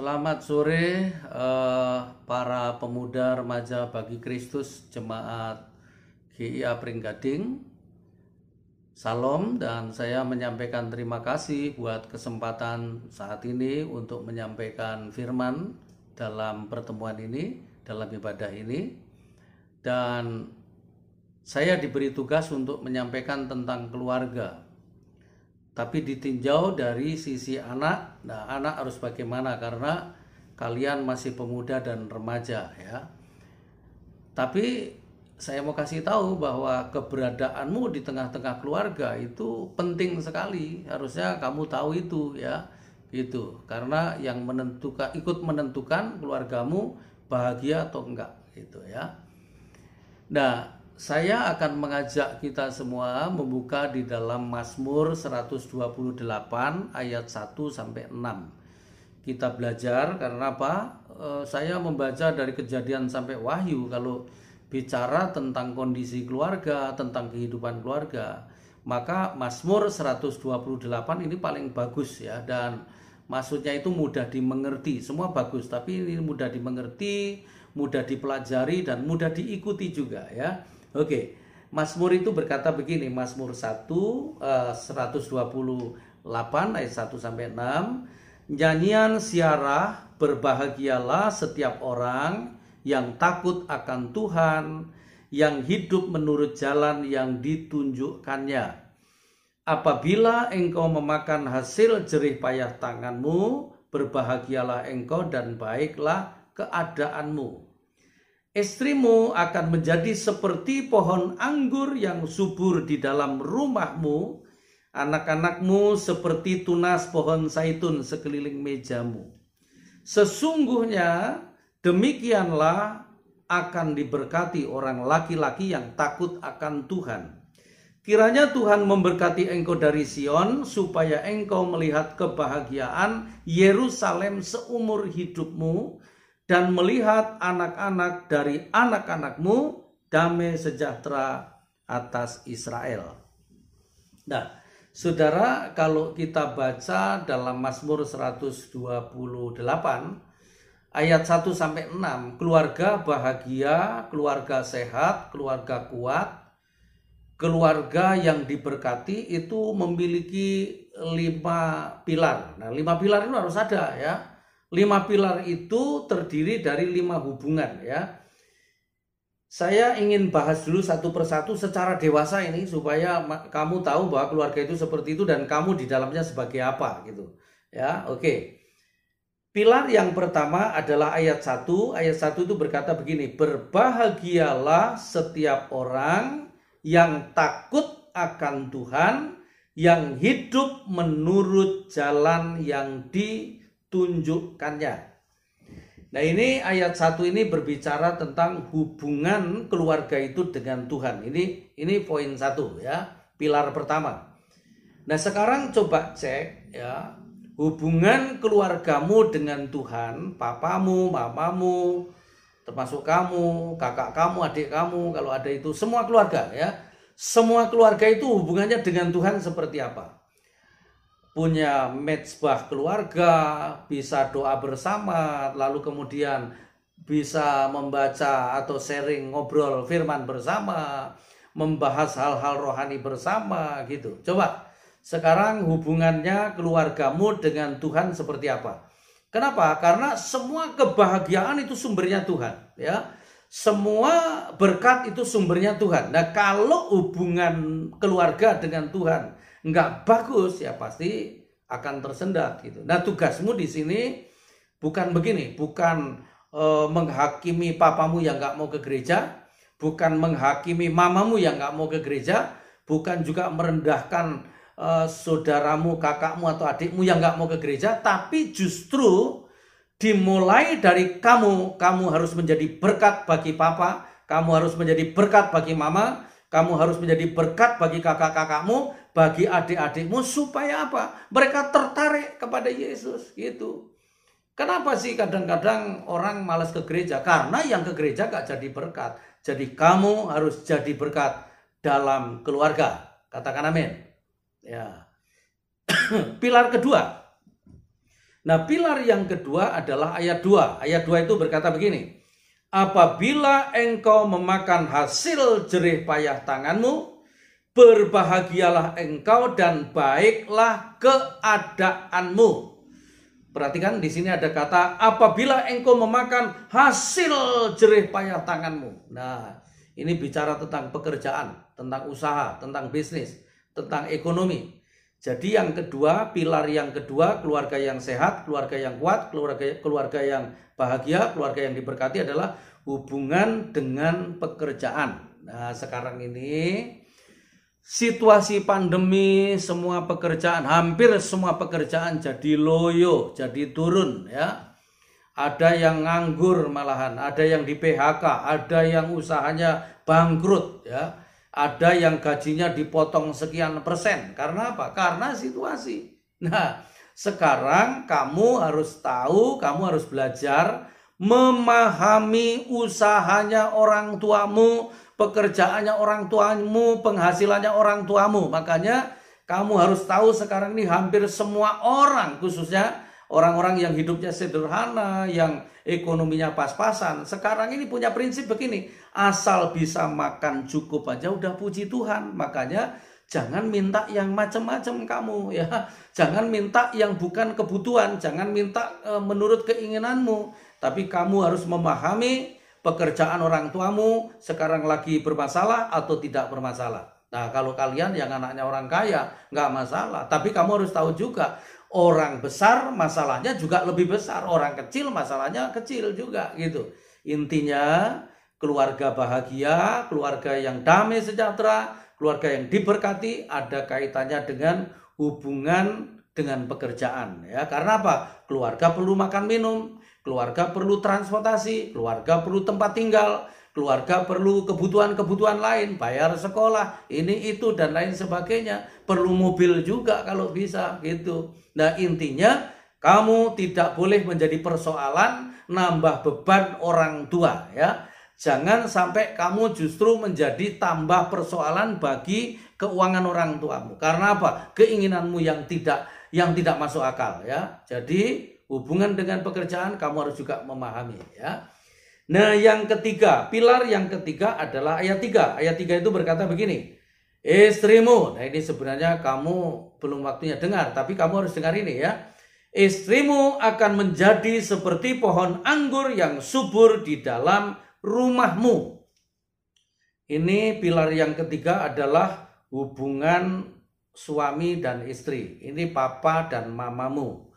Selamat sore eh, para pemuda remaja bagi Kristus jemaat GIA Pringgading. Salam dan saya menyampaikan terima kasih buat kesempatan saat ini untuk menyampaikan firman dalam pertemuan ini, dalam ibadah ini. Dan saya diberi tugas untuk menyampaikan tentang keluarga. Tapi ditinjau dari sisi anak, nah anak harus bagaimana karena kalian masih pemuda dan remaja ya. Tapi saya mau kasih tahu bahwa keberadaanmu di tengah-tengah keluarga itu penting sekali. Harusnya kamu tahu itu ya. Gitu. Karena yang menentukan ikut menentukan keluargamu bahagia atau enggak gitu ya. Nah, saya akan mengajak kita semua membuka di dalam Mazmur 128 ayat 1 sampai 6. Kita belajar karena apa? Eh, saya membaca dari kejadian sampai wahyu kalau bicara tentang kondisi keluarga, tentang kehidupan keluarga, maka Mazmur 128 ini paling bagus ya dan maksudnya itu mudah dimengerti. Semua bagus, tapi ini mudah dimengerti, mudah dipelajari dan mudah diikuti juga ya. Oke. Mazmur itu berkata begini, Mazmur 1 uh, 128 ayat 1 sampai 6. Nyanyian siarah berbahagialah setiap orang yang takut akan Tuhan, yang hidup menurut jalan yang ditunjukkannya. Apabila engkau memakan hasil jerih payah tanganmu, berbahagialah engkau dan baiklah keadaanmu. Istrimu akan menjadi seperti pohon anggur yang subur di dalam rumahmu, anak-anakmu seperti tunas pohon zaitun sekeliling mejamu. Sesungguhnya Demikianlah akan diberkati orang laki-laki yang takut akan Tuhan. Kiranya Tuhan memberkati engkau dari Sion supaya engkau melihat kebahagiaan Yerusalem seumur hidupmu dan melihat anak-anak dari anak-anakmu damai sejahtera atas Israel. Nah, Saudara, kalau kita baca dalam Mazmur 128 ayat 1 sampai 6, keluarga bahagia, keluarga sehat, keluarga kuat, keluarga yang diberkati itu memiliki lima pilar. Nah, lima pilar itu harus ada ya. Lima pilar itu terdiri dari lima hubungan ya. Saya ingin bahas dulu satu persatu secara dewasa ini supaya kamu tahu bahwa keluarga itu seperti itu dan kamu di dalamnya sebagai apa gitu. Ya, oke. Okay. Pilar yang pertama adalah ayat 1. Ayat 1 itu berkata begini, "Berbahagialah setiap orang yang takut akan Tuhan, yang hidup menurut jalan yang ditunjukkannya." Nah, ini ayat 1 ini berbicara tentang hubungan keluarga itu dengan Tuhan. Ini ini poin satu ya, pilar pertama. Nah, sekarang coba cek ya, hubungan keluargamu dengan Tuhan, papamu, mamamu, termasuk kamu, kakak kamu, adik kamu, kalau ada itu, semua keluarga ya. Semua keluarga itu hubungannya dengan Tuhan seperti apa? Punya mezbah keluarga, bisa doa bersama, lalu kemudian bisa membaca atau sharing ngobrol firman bersama, membahas hal-hal rohani bersama gitu. Coba sekarang hubungannya keluargamu dengan Tuhan seperti apa? Kenapa? Karena semua kebahagiaan itu sumbernya Tuhan, ya. Semua berkat itu sumbernya Tuhan. Nah, kalau hubungan keluarga dengan Tuhan nggak bagus, ya pasti akan tersendat gitu. Nah, tugasmu di sini bukan begini, bukan e, menghakimi papamu yang nggak mau ke gereja, bukan menghakimi mamamu yang nggak mau ke gereja, bukan juga merendahkan uh, saudaramu, kakakmu atau adikmu yang nggak mau ke gereja, tapi justru dimulai dari kamu, kamu harus menjadi berkat bagi papa, kamu harus menjadi berkat bagi mama, kamu harus menjadi berkat bagi kakak-kakakmu, bagi adik-adikmu supaya apa? Mereka tertarik kepada Yesus gitu. Kenapa sih kadang-kadang orang malas ke gereja? Karena yang ke gereja gak jadi berkat. Jadi kamu harus jadi berkat dalam keluarga. Katakan amin. Ya. Pilar kedua. Nah, pilar yang kedua adalah ayat 2. Ayat 2 itu berkata begini. Apabila engkau memakan hasil jerih payah tanganmu, berbahagialah engkau dan baiklah keadaanmu. Perhatikan di sini ada kata apabila engkau memakan hasil jerih payah tanganmu. Nah, ini bicara tentang pekerjaan, tentang usaha, tentang bisnis, tentang ekonomi. Jadi yang kedua, pilar yang kedua, keluarga yang sehat, keluarga yang kuat, keluarga keluarga yang bahagia, keluarga yang diberkati adalah hubungan dengan pekerjaan. Nah, sekarang ini situasi pandemi semua pekerjaan hampir semua pekerjaan jadi loyo, jadi turun ya. Ada yang nganggur malahan, ada yang di PHK, ada yang usahanya bangkrut ya. Ada yang gajinya dipotong sekian persen. Karena apa? Karena situasi. Nah, sekarang kamu harus tahu, kamu harus belajar memahami usahanya orang tuamu, pekerjaannya orang tuamu, penghasilannya orang tuamu. Makanya kamu harus tahu sekarang ini hampir semua orang khususnya orang-orang yang hidupnya sederhana, yang ekonominya pas-pasan. Sekarang ini punya prinsip begini, asal bisa makan cukup aja udah puji Tuhan. Makanya jangan minta yang macam-macam kamu ya. Jangan minta yang bukan kebutuhan, jangan minta e, menurut keinginanmu, tapi kamu harus memahami pekerjaan orang tuamu sekarang lagi bermasalah atau tidak bermasalah. Nah, kalau kalian yang anaknya orang kaya, nggak masalah. Tapi kamu harus tahu juga, orang besar masalahnya juga lebih besar. Orang kecil masalahnya kecil juga gitu. Intinya, keluarga bahagia, keluarga yang damai sejahtera, keluarga yang diberkati ada kaitannya dengan hubungan dengan pekerjaan ya karena apa keluarga perlu makan minum keluarga perlu transportasi, keluarga perlu tempat tinggal, keluarga perlu kebutuhan-kebutuhan lain, bayar sekolah, ini itu dan lain sebagainya. Perlu mobil juga kalau bisa gitu. Nah, intinya kamu tidak boleh menjadi persoalan nambah beban orang tua ya. Jangan sampai kamu justru menjadi tambah persoalan bagi keuangan orang tuamu. Karena apa? Keinginanmu yang tidak yang tidak masuk akal ya. Jadi hubungan dengan pekerjaan kamu harus juga memahami ya. Nah, yang ketiga, pilar yang ketiga adalah ayat 3. Ayat 3 itu berkata begini. Istrimu, nah ini sebenarnya kamu belum waktunya dengar, tapi kamu harus dengar ini ya. Istrimu akan menjadi seperti pohon anggur yang subur di dalam rumahmu. Ini pilar yang ketiga adalah hubungan suami dan istri. Ini papa dan mamamu.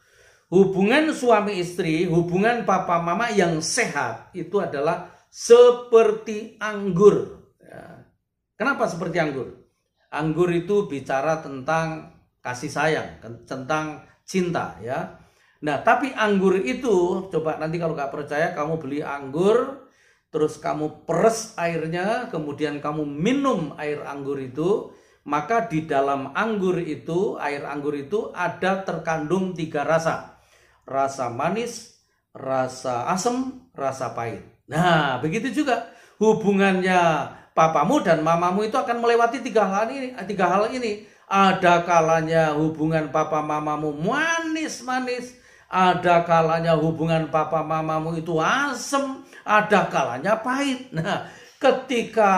Hubungan suami istri, hubungan papa mama yang sehat itu adalah seperti anggur. Ya. Kenapa seperti anggur? Anggur itu bicara tentang kasih sayang, tentang cinta ya. Nah, tapi anggur itu coba nanti kalau nggak percaya kamu beli anggur, terus kamu peres airnya, kemudian kamu minum air anggur itu, maka di dalam anggur itu, air anggur itu ada terkandung tiga rasa rasa manis, rasa asam, rasa pahit. Nah, begitu juga hubungannya papamu dan mamamu itu akan melewati tiga hal ini. Tiga hal ini. Ada kalanya hubungan papa mamamu manis-manis, ada kalanya hubungan papa mamamu itu asam, ada kalanya pahit. Nah, ketika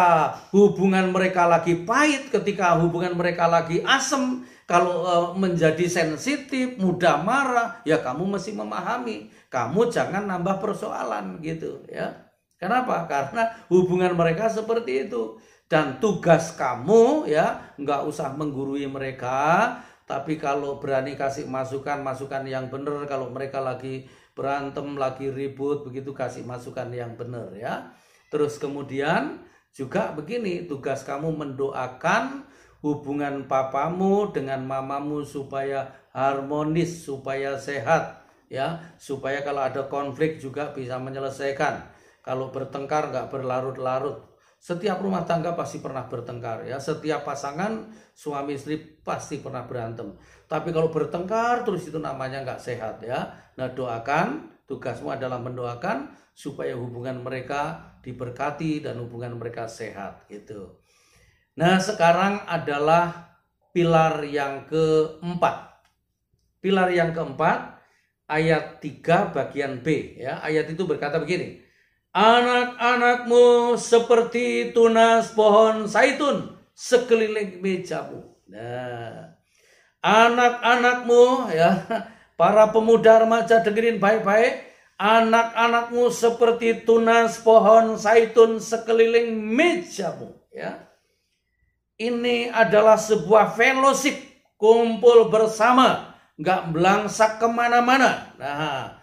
hubungan mereka lagi pahit, ketika hubungan mereka lagi asam, kalau uh, menjadi sensitif, mudah marah, ya kamu mesti memahami. Kamu jangan nambah persoalan gitu ya. Kenapa? Karena hubungan mereka seperti itu. Dan tugas kamu ya nggak usah menggurui mereka, tapi kalau berani kasih masukan-masukan yang benar, kalau mereka lagi berantem, lagi ribut, begitu kasih masukan yang benar ya. Terus kemudian juga begini, tugas kamu mendoakan hubungan papamu dengan mamamu supaya harmonis, supaya sehat, ya, supaya kalau ada konflik juga bisa menyelesaikan. Kalau bertengkar nggak berlarut-larut. Setiap rumah tangga pasti pernah bertengkar ya. Setiap pasangan suami istri pasti pernah berantem. Tapi kalau bertengkar terus itu namanya nggak sehat ya. Nah doakan, tugasmu adalah mendoakan supaya hubungan mereka diberkati dan hubungan mereka sehat gitu. Nah, sekarang adalah pilar yang keempat. Pilar yang keempat ayat 3 bagian B ya. Ayat itu berkata begini. Anak-anakmu seperti tunas pohon zaitun sekeliling mejamu. Nah, anak-anakmu ya, para pemuda remaja dengerin baik-baik. Anak-anakmu seperti tunas pohon zaitun sekeliling mejamu ya. Ini adalah sebuah fellowship kumpul bersama, nggak belangsak ke mana-mana. Nah,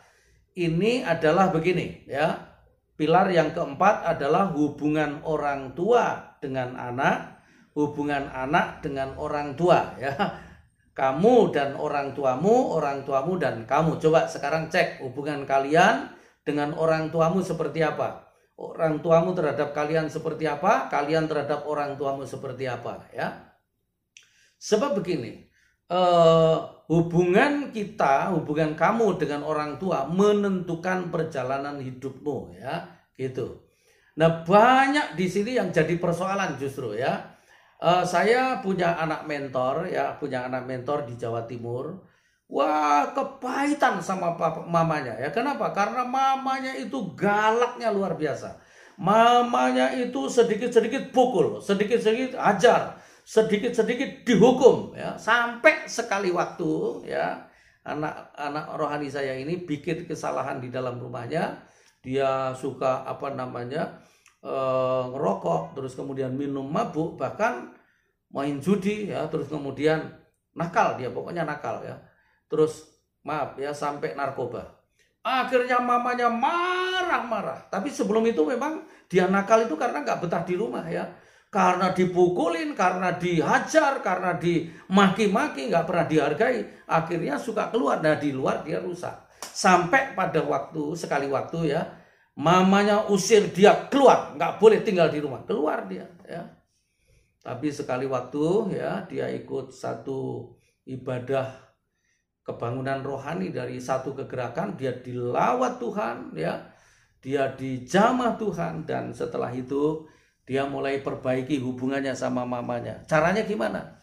ini adalah begini ya. Pilar yang keempat adalah hubungan orang tua dengan anak, hubungan anak dengan orang tua ya kamu dan orang tuamu, orang tuamu dan kamu. Coba sekarang cek hubungan kalian dengan orang tuamu seperti apa. Orang tuamu terhadap kalian seperti apa, kalian terhadap orang tuamu seperti apa, ya. Sebab begini, eh, hubungan kita, hubungan kamu dengan orang tua menentukan perjalanan hidupmu, ya, gitu. Nah, banyak di sini yang jadi persoalan justru ya Uh, saya punya anak mentor ya, punya anak mentor di Jawa Timur. Wah, kepahitan sama papa, mamanya ya. Kenapa? Karena mamanya itu galaknya luar biasa. Mamanya itu sedikit-sedikit pukul, sedikit-sedikit ajar, sedikit-sedikit dihukum ya. Sampai sekali waktu ya, anak-anak rohani saya ini bikin kesalahan di dalam rumahnya. Dia suka apa namanya? uh, ngerokok, terus kemudian minum mabuk, bahkan main judi ya, terus kemudian nakal dia, pokoknya nakal ya. Terus maaf ya sampai narkoba. Akhirnya mamanya marah-marah. Tapi sebelum itu memang dia nakal itu karena nggak betah di rumah ya. Karena dipukulin, karena dihajar, karena dimaki-maki, nggak pernah dihargai. Akhirnya suka keluar. Nah di luar dia rusak. Sampai pada waktu, sekali waktu ya, Mamanya usir dia keluar, nggak boleh tinggal di rumah, keluar dia. Ya. Tapi sekali waktu ya dia ikut satu ibadah kebangunan rohani dari satu kegerakan, dia dilawat Tuhan, ya, dia dijamah Tuhan dan setelah itu dia mulai perbaiki hubungannya sama mamanya. Caranya gimana?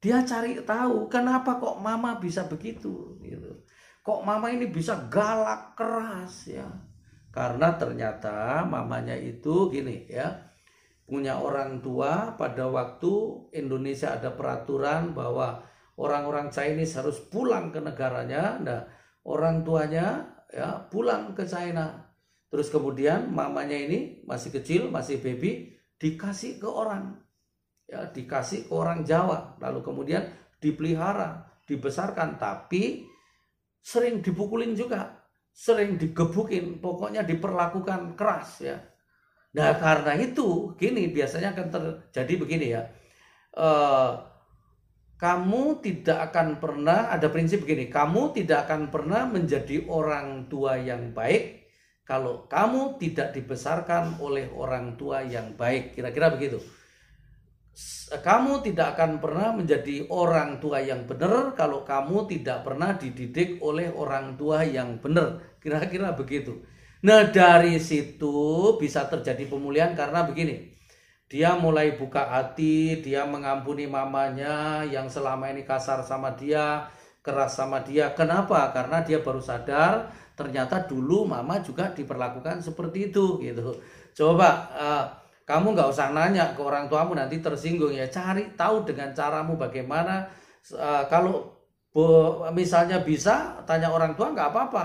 Dia cari tahu kenapa kok mama bisa begitu, gitu. Kok mama ini bisa galak keras ya karena ternyata mamanya itu gini ya, punya orang tua pada waktu Indonesia ada peraturan bahwa orang-orang Chinese harus pulang ke negaranya. Nah, orang tuanya ya pulang ke China. Terus kemudian mamanya ini masih kecil, masih baby, dikasih ke orang. Ya, dikasih ke orang Jawa. Lalu kemudian dipelihara, dibesarkan, tapi sering dipukulin juga sering digebukin, pokoknya diperlakukan keras ya. Nah karena itu gini biasanya akan terjadi begini ya. Uh, kamu tidak akan pernah ada prinsip begini, kamu tidak akan pernah menjadi orang tua yang baik kalau kamu tidak dibesarkan oleh orang tua yang baik. Kira-kira begitu kamu tidak akan pernah menjadi orang tua yang benar kalau kamu tidak pernah dididik oleh orang tua yang benar. Kira-kira begitu. Nah, dari situ bisa terjadi pemulihan karena begini. Dia mulai buka hati, dia mengampuni mamanya yang selama ini kasar sama dia, keras sama dia. Kenapa? Karena dia baru sadar ternyata dulu mama juga diperlakukan seperti itu gitu. Coba uh, kamu nggak usah nanya ke orang tuamu nanti tersinggung ya. Cari tahu dengan caramu bagaimana. Uh, kalau misalnya bisa tanya orang tua nggak apa-apa.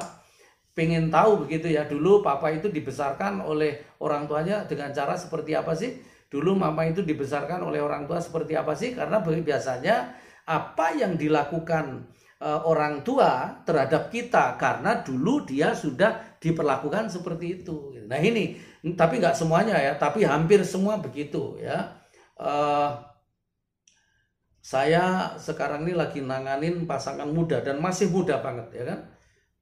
Pengen tahu begitu ya. Dulu papa itu dibesarkan oleh orang tuanya dengan cara seperti apa sih? Dulu mama itu dibesarkan oleh orang tua seperti apa sih? Karena biasanya apa yang dilakukan uh, orang tua terhadap kita karena dulu dia sudah diperlakukan seperti itu. Nah ini tapi nggak semuanya ya, tapi hampir semua begitu ya. Uh, saya sekarang ini lagi nanganin pasangan muda dan masih muda banget ya kan.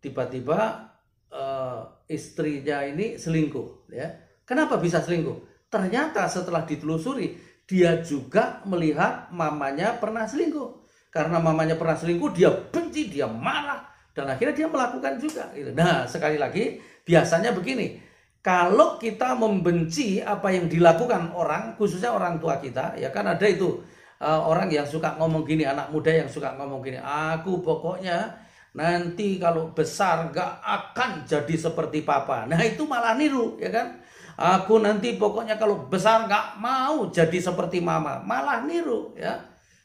Tiba-tiba uh, istrinya ini selingkuh ya. Kenapa bisa selingkuh? Ternyata setelah ditelusuri dia juga melihat mamanya pernah selingkuh. Karena mamanya pernah selingkuh, dia benci, dia marah, dan akhirnya dia melakukan juga. Gitu. Nah, sekali lagi, biasanya begini, kalau kita membenci apa yang dilakukan orang, khususnya orang tua kita, ya kan ada itu uh, orang yang suka ngomong gini, anak muda yang suka ngomong gini, aku pokoknya nanti kalau besar gak akan jadi seperti papa. Nah itu malah niru ya kan. Aku nanti pokoknya kalau besar gak mau jadi seperti mama, malah niru ya.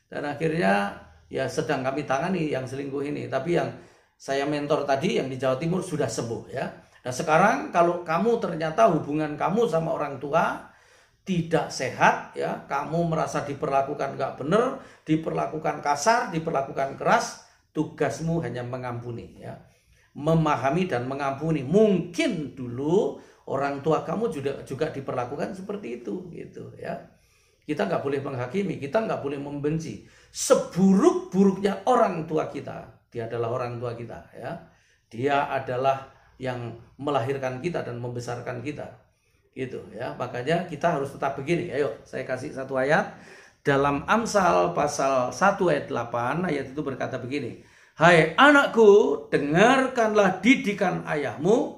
Dan akhirnya ya sedang kami tangani yang selingkuh ini. Tapi yang saya mentor tadi yang di Jawa Timur sudah sembuh ya. Nah sekarang kalau kamu ternyata hubungan kamu sama orang tua tidak sehat ya, kamu merasa diperlakukan gak benar, diperlakukan kasar, diperlakukan keras, tugasmu hanya mengampuni ya memahami dan mengampuni mungkin dulu orang tua kamu juga juga diperlakukan seperti itu gitu ya. Kita nggak boleh menghakimi kita nggak boleh membenci. Seburuk-buruknya orang tua kita dia adalah orang tua kita ya. Dia adalah yang melahirkan kita dan membesarkan kita gitu ya. Makanya kita harus tetap begini. Ayo saya kasih satu ayat. Dalam Amsal pasal 1 ayat 8 ayat itu berkata begini. Hai anakku, dengarkanlah didikan ayahmu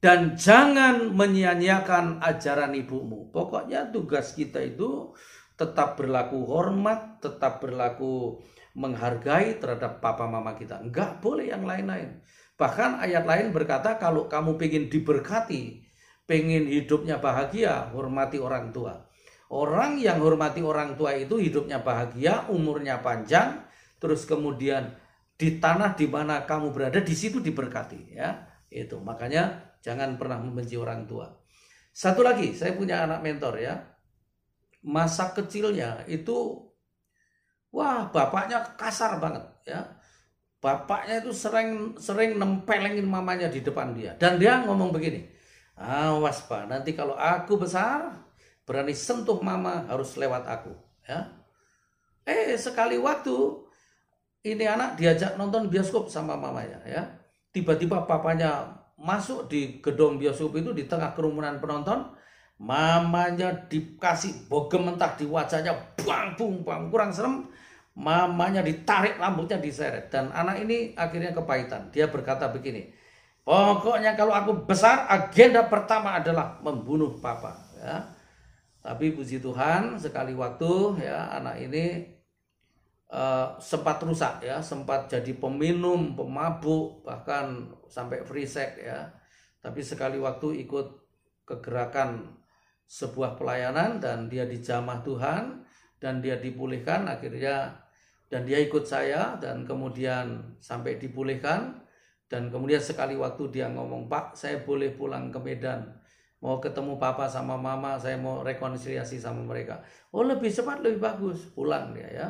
dan jangan menyia-nyiakan ajaran ibumu. Pokoknya tugas kita itu tetap berlaku hormat, tetap berlaku menghargai terhadap papa mama kita. Enggak boleh yang lain-lain. Bahkan ayat lain berkata kalau kamu pengen diberkati, pengen hidupnya bahagia, hormati orang tua. Orang yang hormati orang tua itu hidupnya bahagia, umurnya panjang, terus kemudian di tanah di mana kamu berada di situ diberkati ya. Itu makanya jangan pernah membenci orang tua. Satu lagi, saya punya anak mentor ya. Masa kecilnya itu wah, bapaknya kasar banget ya. Bapaknya itu sering sering nempelengin mamanya di depan dia dan dia ngomong begini. Awas Pak, nanti kalau aku besar berani sentuh mama harus lewat aku ya eh sekali waktu ini anak diajak nonton bioskop sama mamanya ya tiba-tiba papanya masuk di gedung bioskop itu di tengah kerumunan penonton mamanya dikasih bogem mentah di wajahnya bang bung bang kurang serem. Mamanya ditarik rambutnya diseret. Dan anak ini akhirnya kepahitan. Dia berkata begini pokoknya kalau aku besar agenda pertama adalah membunuh papa. Ya. Tapi puji Tuhan sekali waktu ya anak ini uh, sempat rusak ya, sempat jadi peminum, pemabuk, bahkan sampai free sex ya. Tapi sekali waktu ikut kegerakan sebuah pelayanan dan dia dijamah Tuhan dan dia dipulihkan akhirnya dan dia ikut saya dan kemudian sampai dipulihkan dan kemudian sekali waktu dia ngomong Pak saya boleh pulang ke Medan mau ketemu papa sama mama, saya mau rekonsiliasi sama mereka. Oh lebih cepat lebih bagus, pulang dia ya.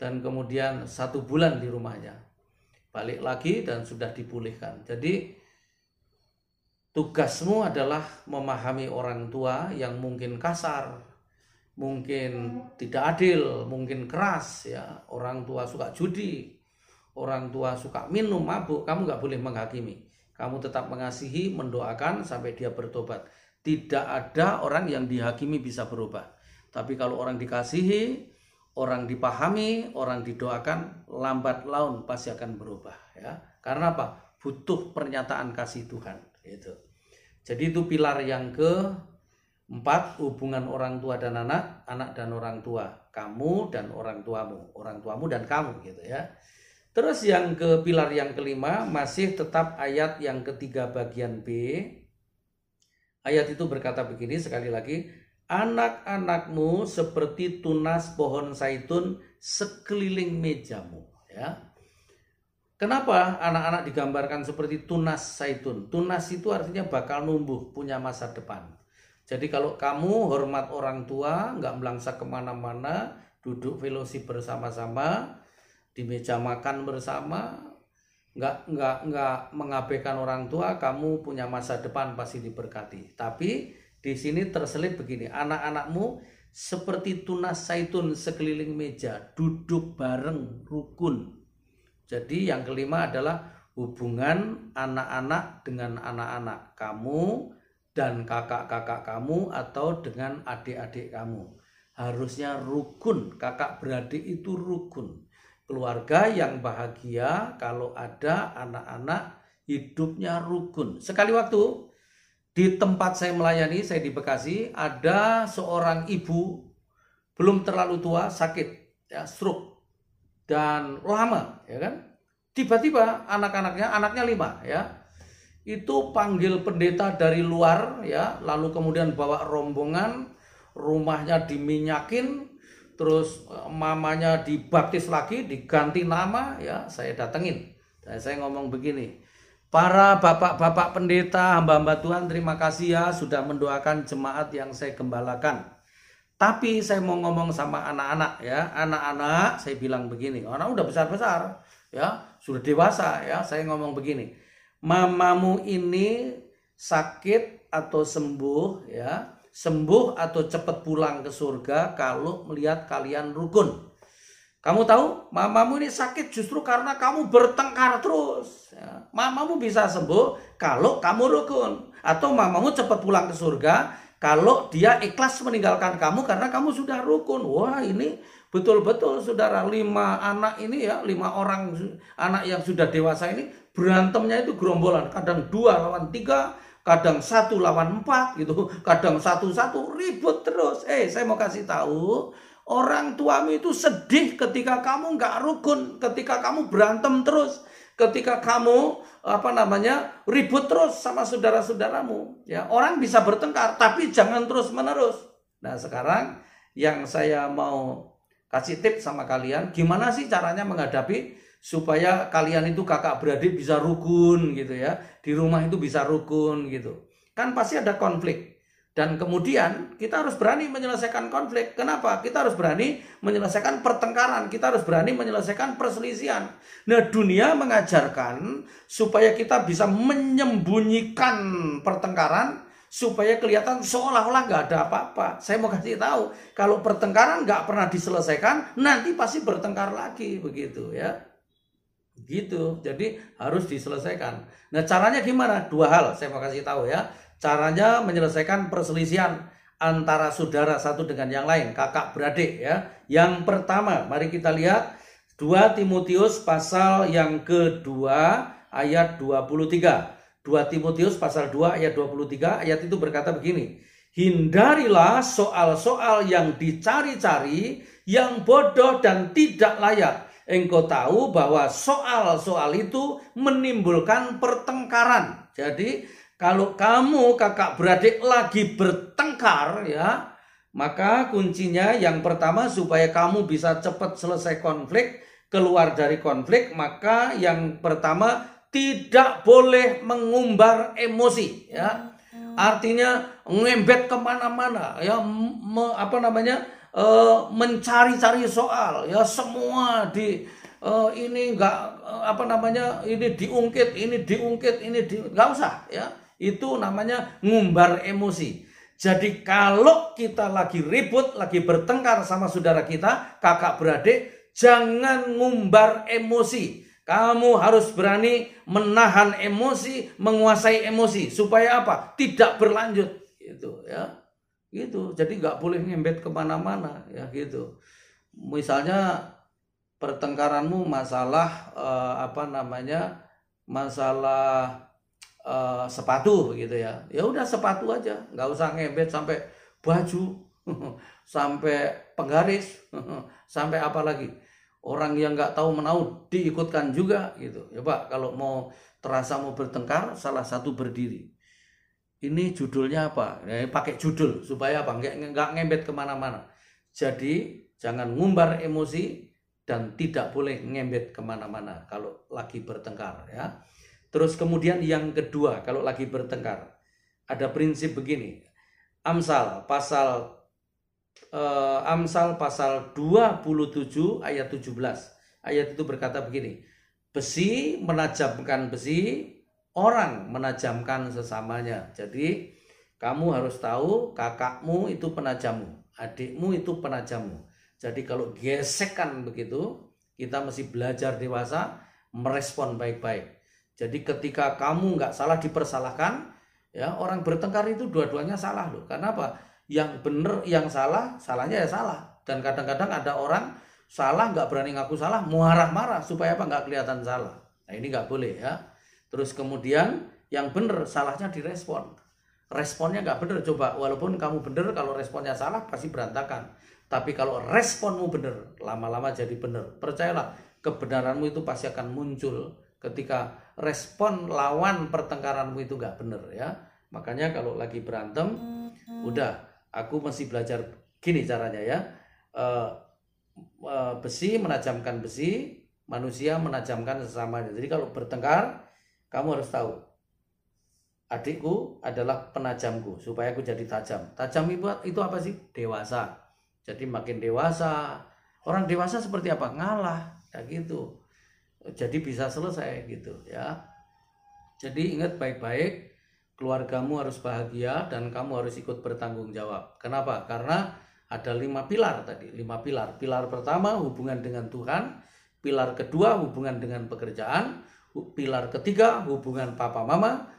Dan kemudian satu bulan di rumahnya, balik lagi dan sudah dipulihkan. Jadi tugasmu adalah memahami orang tua yang mungkin kasar, mungkin tidak adil, mungkin keras ya. Orang tua suka judi, orang tua suka minum mabuk, kamu nggak boleh menghakimi kamu tetap mengasihi, mendoakan sampai dia bertobat. Tidak ada orang yang dihakimi bisa berubah. Tapi kalau orang dikasihi, orang dipahami, orang didoakan, lambat laun pasti akan berubah. Ya, karena apa? Butuh pernyataan kasih Tuhan. Itu. Jadi itu pilar yang ke empat hubungan orang tua dan anak, anak dan orang tua, kamu dan orang tuamu, orang tuamu dan kamu gitu ya. Terus yang ke pilar yang kelima masih tetap ayat yang ketiga bagian B. Ayat itu berkata begini sekali lagi, anak-anakmu seperti tunas pohon zaitun sekeliling mejamu, ya. Kenapa anak-anak digambarkan seperti tunas zaitun? Tunas itu artinya bakal numbuh, punya masa depan. Jadi kalau kamu hormat orang tua, nggak melangsak ke mana-mana, duduk fellowship bersama-sama, di meja makan bersama nggak nggak nggak mengabaikan orang tua kamu punya masa depan pasti diberkati tapi di sini terselip begini anak-anakmu seperti tunas zaitun sekeliling meja duduk bareng rukun. Jadi yang kelima adalah hubungan anak-anak dengan anak-anak kamu dan kakak-kakak kamu atau dengan adik-adik kamu. Harusnya rukun kakak beradik itu rukun. Keluarga yang bahagia kalau ada anak-anak hidupnya rukun. Sekali waktu di tempat saya melayani, saya di Bekasi, ada seorang ibu belum terlalu tua sakit, ya stroke dan lama, ya kan? tiba-tiba anak-anaknya, anaknya lima ya, itu panggil pendeta dari luar ya, lalu kemudian bawa rombongan, rumahnya diminyakin, terus eh, mamanya dibaptis lagi, diganti nama ya, saya datengin. Dan saya ngomong begini, para bapak-bapak pendeta, hamba-hamba Tuhan, terima kasih ya sudah mendoakan jemaat yang saya gembalakan. Tapi saya mau ngomong sama anak-anak ya, anak-anak saya bilang begini, anak udah besar-besar ya, sudah dewasa ya, saya ngomong begini mamamu ini sakit atau sembuh ya sembuh atau cepat pulang ke surga kalau melihat kalian rukun kamu tahu mamamu ini sakit justru karena kamu bertengkar terus. Ya. mamamu bisa sembuh kalau kamu rukun. Atau mamamu cepat pulang ke surga kalau dia ikhlas meninggalkan kamu karena kamu sudah rukun. Wah ini betul-betul saudara lima anak ini ya lima orang anak yang sudah dewasa ini berantemnya itu gerombolan. Kadang dua lawan tiga kadang satu lawan empat gitu. Kadang satu satu ribut terus. Eh saya mau kasih tahu orang tuamu itu sedih ketika kamu nggak rukun ketika kamu berantem terus ketika kamu apa namanya ribut terus sama saudara-saudaramu. Ya orang bisa bertengkar tapi jangan terus menerus nah sekarang yang saya mau kasih tips sama kalian gimana sih caranya menghadapi supaya kalian itu kakak beradik bisa rukun gitu ya? Di rumah itu bisa rukun gitu. Kan pasti ada konflik dan kemudian kita harus berani menyelesaikan konflik kenapa kita harus berani menyelesaikan pertengkaran kita harus berani menyelesaikan perselisihan nah dunia mengajarkan supaya kita bisa menyembunyikan pertengkaran supaya kelihatan seolah-olah nggak ada apa-apa. Saya mau kasih tahu, kalau pertengkaran nggak pernah diselesaikan, nanti pasti bertengkar lagi begitu ya. Gitu. Jadi harus diselesaikan. Nah, caranya gimana? Dua hal saya mau kasih tahu ya. Caranya menyelesaikan perselisihan antara saudara satu dengan yang lain, kakak beradik ya. Yang pertama, mari kita lihat 2 Timotius pasal yang kedua ayat 23. 2 Timotius pasal 2 ayat 23 ayat itu berkata begini. Hindarilah soal-soal yang dicari-cari, yang bodoh dan tidak layak engkau tahu bahwa soal-soal itu menimbulkan pertengkaran. Jadi kalau kamu kakak beradik lagi bertengkar ya, maka kuncinya yang pertama supaya kamu bisa cepat selesai konflik, keluar dari konflik, maka yang pertama tidak boleh mengumbar emosi ya. Artinya ngembet ke mana-mana ya, me, apa namanya uh, mencari-cari soal. Ya semua di uh, ini enggak uh, apa namanya ini diungkit ini diungkit ini di nggak usah ya. Itu namanya ngumbar emosi. Jadi kalau kita lagi ribut lagi bertengkar sama saudara kita kakak beradik jangan ngumbar emosi. Kamu harus berani menahan emosi, menguasai emosi. Supaya apa? Tidak berlanjut, itu ya gitu. Jadi nggak boleh ngembet ke mana-mana ya gitu. Misalnya pertengkaranmu masalah uh, apa namanya masalah uh, sepatu gitu ya. Ya udah sepatu aja nggak usah ngebet sampai baju sampai penggaris sampai apa lagi. Orang yang nggak tahu menau diikutkan juga gitu. Ya pak kalau mau terasa mau bertengkar salah satu berdiri ini judulnya apa? Ya, pakai judul supaya apa? Nggak, nggak ngembet ke mana-mana. Jadi jangan ngumbar emosi dan tidak boleh ngembet ke mana-mana kalau lagi bertengkar ya. Terus kemudian yang kedua kalau lagi bertengkar ada prinsip begini. Amsal pasal uh, Amsal pasal 27 ayat 17. Ayat itu berkata begini. Besi menajamkan besi, orang menajamkan sesamanya. Jadi kamu harus tahu kakakmu itu penajammu, adikmu itu penajammu. Jadi kalau gesekan begitu, kita mesti belajar dewasa merespon baik-baik. Jadi ketika kamu nggak salah dipersalahkan, ya orang bertengkar itu dua-duanya salah loh. Karena apa? Yang benar, yang salah, salahnya ya salah. Dan kadang-kadang ada orang salah nggak berani ngaku salah, marah-marah supaya apa nggak kelihatan salah. Nah ini nggak boleh ya. Terus kemudian yang benar salahnya direspon. Responnya nggak benar coba walaupun kamu benar kalau responnya salah pasti berantakan. Tapi kalau responmu benar lama-lama jadi benar. Percayalah kebenaranmu itu pasti akan muncul ketika respon lawan pertengkaranmu itu nggak benar ya makanya kalau lagi berantem udah aku masih belajar gini caranya ya uh, uh, besi menajamkan besi manusia menajamkan sesamanya jadi kalau bertengkar kamu harus tahu adikku adalah penajamku supaya aku jadi tajam. Tajam itu itu apa sih? Dewasa. Jadi makin dewasa orang dewasa seperti apa? Ngalah ya gitu. Jadi bisa selesai gitu ya. Jadi ingat baik-baik keluargamu harus bahagia dan kamu harus ikut bertanggung jawab. Kenapa? Karena ada lima pilar tadi lima pilar. Pilar pertama hubungan dengan Tuhan. Pilar kedua hubungan dengan pekerjaan pilar ketiga hubungan papa mama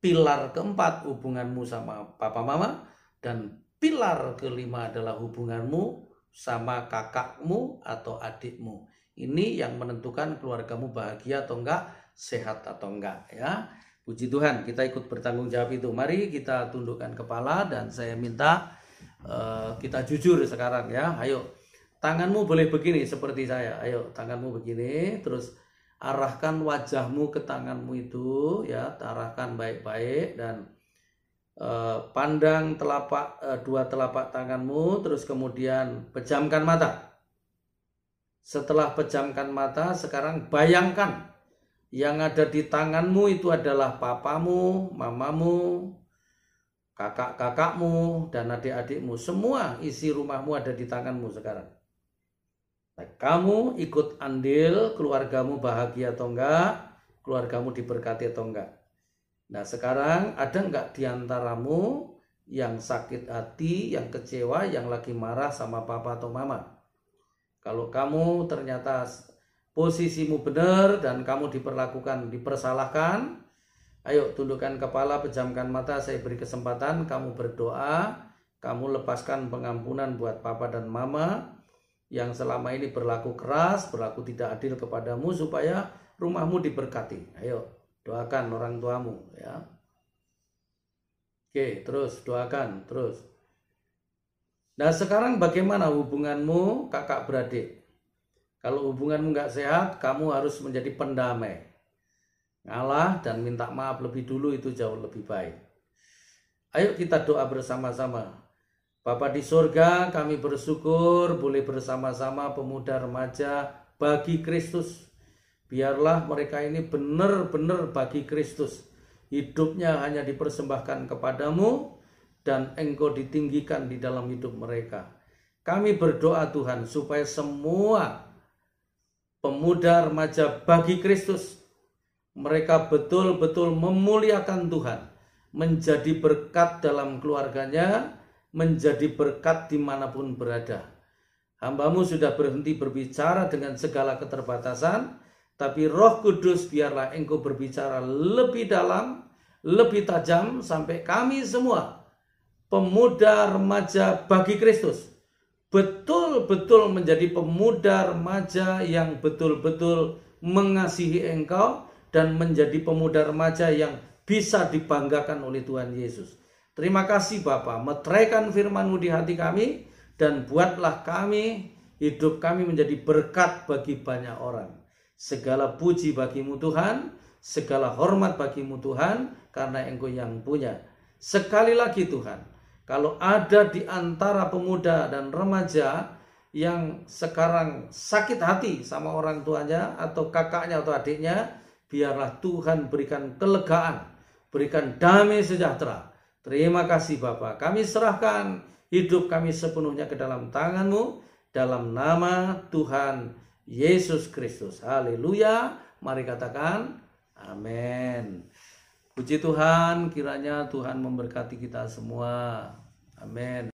pilar keempat hubunganmu sama papa mama dan pilar kelima adalah hubunganmu sama kakakmu atau adikmu ini yang menentukan keluargamu bahagia atau enggak, sehat atau enggak ya. Puji Tuhan, kita ikut bertanggung jawab itu. Mari kita tundukkan kepala dan saya minta uh, kita jujur sekarang ya. Ayo, tanganmu boleh begini seperti saya. Ayo, tanganmu begini, terus arahkan wajahmu ke tanganmu itu ya, arahkan baik-baik dan uh, pandang telapak uh, dua telapak tanganmu, terus kemudian pejamkan mata. Setelah pejamkan mata, sekarang bayangkan yang ada di tanganmu itu adalah papamu, mamamu, kakak-kakakmu, dan adik-adikmu. Semua isi rumahmu ada di tanganmu sekarang. Nah, kamu ikut andil, keluargamu bahagia atau enggak, keluargamu diberkati atau enggak. Nah sekarang ada enggak di antaramu yang sakit hati, yang kecewa, yang lagi marah sama papa atau mama? Kalau kamu ternyata posisimu benar dan kamu diperlakukan, dipersalahkan, ayo tundukkan kepala, pejamkan mata, saya beri kesempatan kamu berdoa, kamu lepaskan pengampunan buat papa dan mama yang selama ini berlaku keras, berlaku tidak adil kepadamu supaya rumahmu diberkati. Ayo doakan orang tuamu ya. Oke, terus doakan, terus. Nah sekarang bagaimana hubunganmu kakak beradik? Kalau hubunganmu nggak sehat, kamu harus menjadi pendamai. Ngalah dan minta maaf lebih dulu itu jauh lebih baik. Ayo kita doa bersama-sama. Bapak di surga, kami bersyukur boleh bersama-sama pemuda remaja bagi Kristus. Biarlah mereka ini benar-benar bagi Kristus. Hidupnya hanya dipersembahkan kepadamu, dan engkau ditinggikan di dalam hidup mereka. Kami berdoa Tuhan supaya semua pemuda remaja bagi Kristus mereka betul-betul memuliakan Tuhan, menjadi berkat dalam keluarganya, menjadi berkat di mana pun berada. Hambamu sudah berhenti berbicara dengan segala keterbatasan, tapi roh kudus biarlah engkau berbicara lebih dalam, lebih tajam sampai kami semua pemuda remaja bagi Kristus. Betul-betul menjadi pemuda remaja yang betul-betul mengasihi engkau dan menjadi pemuda remaja yang bisa dibanggakan oleh Tuhan Yesus. Terima kasih Bapak, meteraikan firman-Mu di hati kami dan buatlah kami, hidup kami menjadi berkat bagi banyak orang. Segala puji bagimu Tuhan, segala hormat bagimu Tuhan, karena engkau yang punya. Sekali lagi Tuhan, kalau ada di antara pemuda dan remaja yang sekarang sakit hati sama orang tuanya atau kakaknya atau adiknya, biarlah Tuhan berikan kelegaan, berikan damai sejahtera. Terima kasih Bapak. Kami serahkan hidup kami sepenuhnya ke dalam tanganmu dalam nama Tuhan Yesus Kristus. Haleluya. Mari katakan amin. Puji Tuhan, kiranya Tuhan memberkati kita semua. Amin.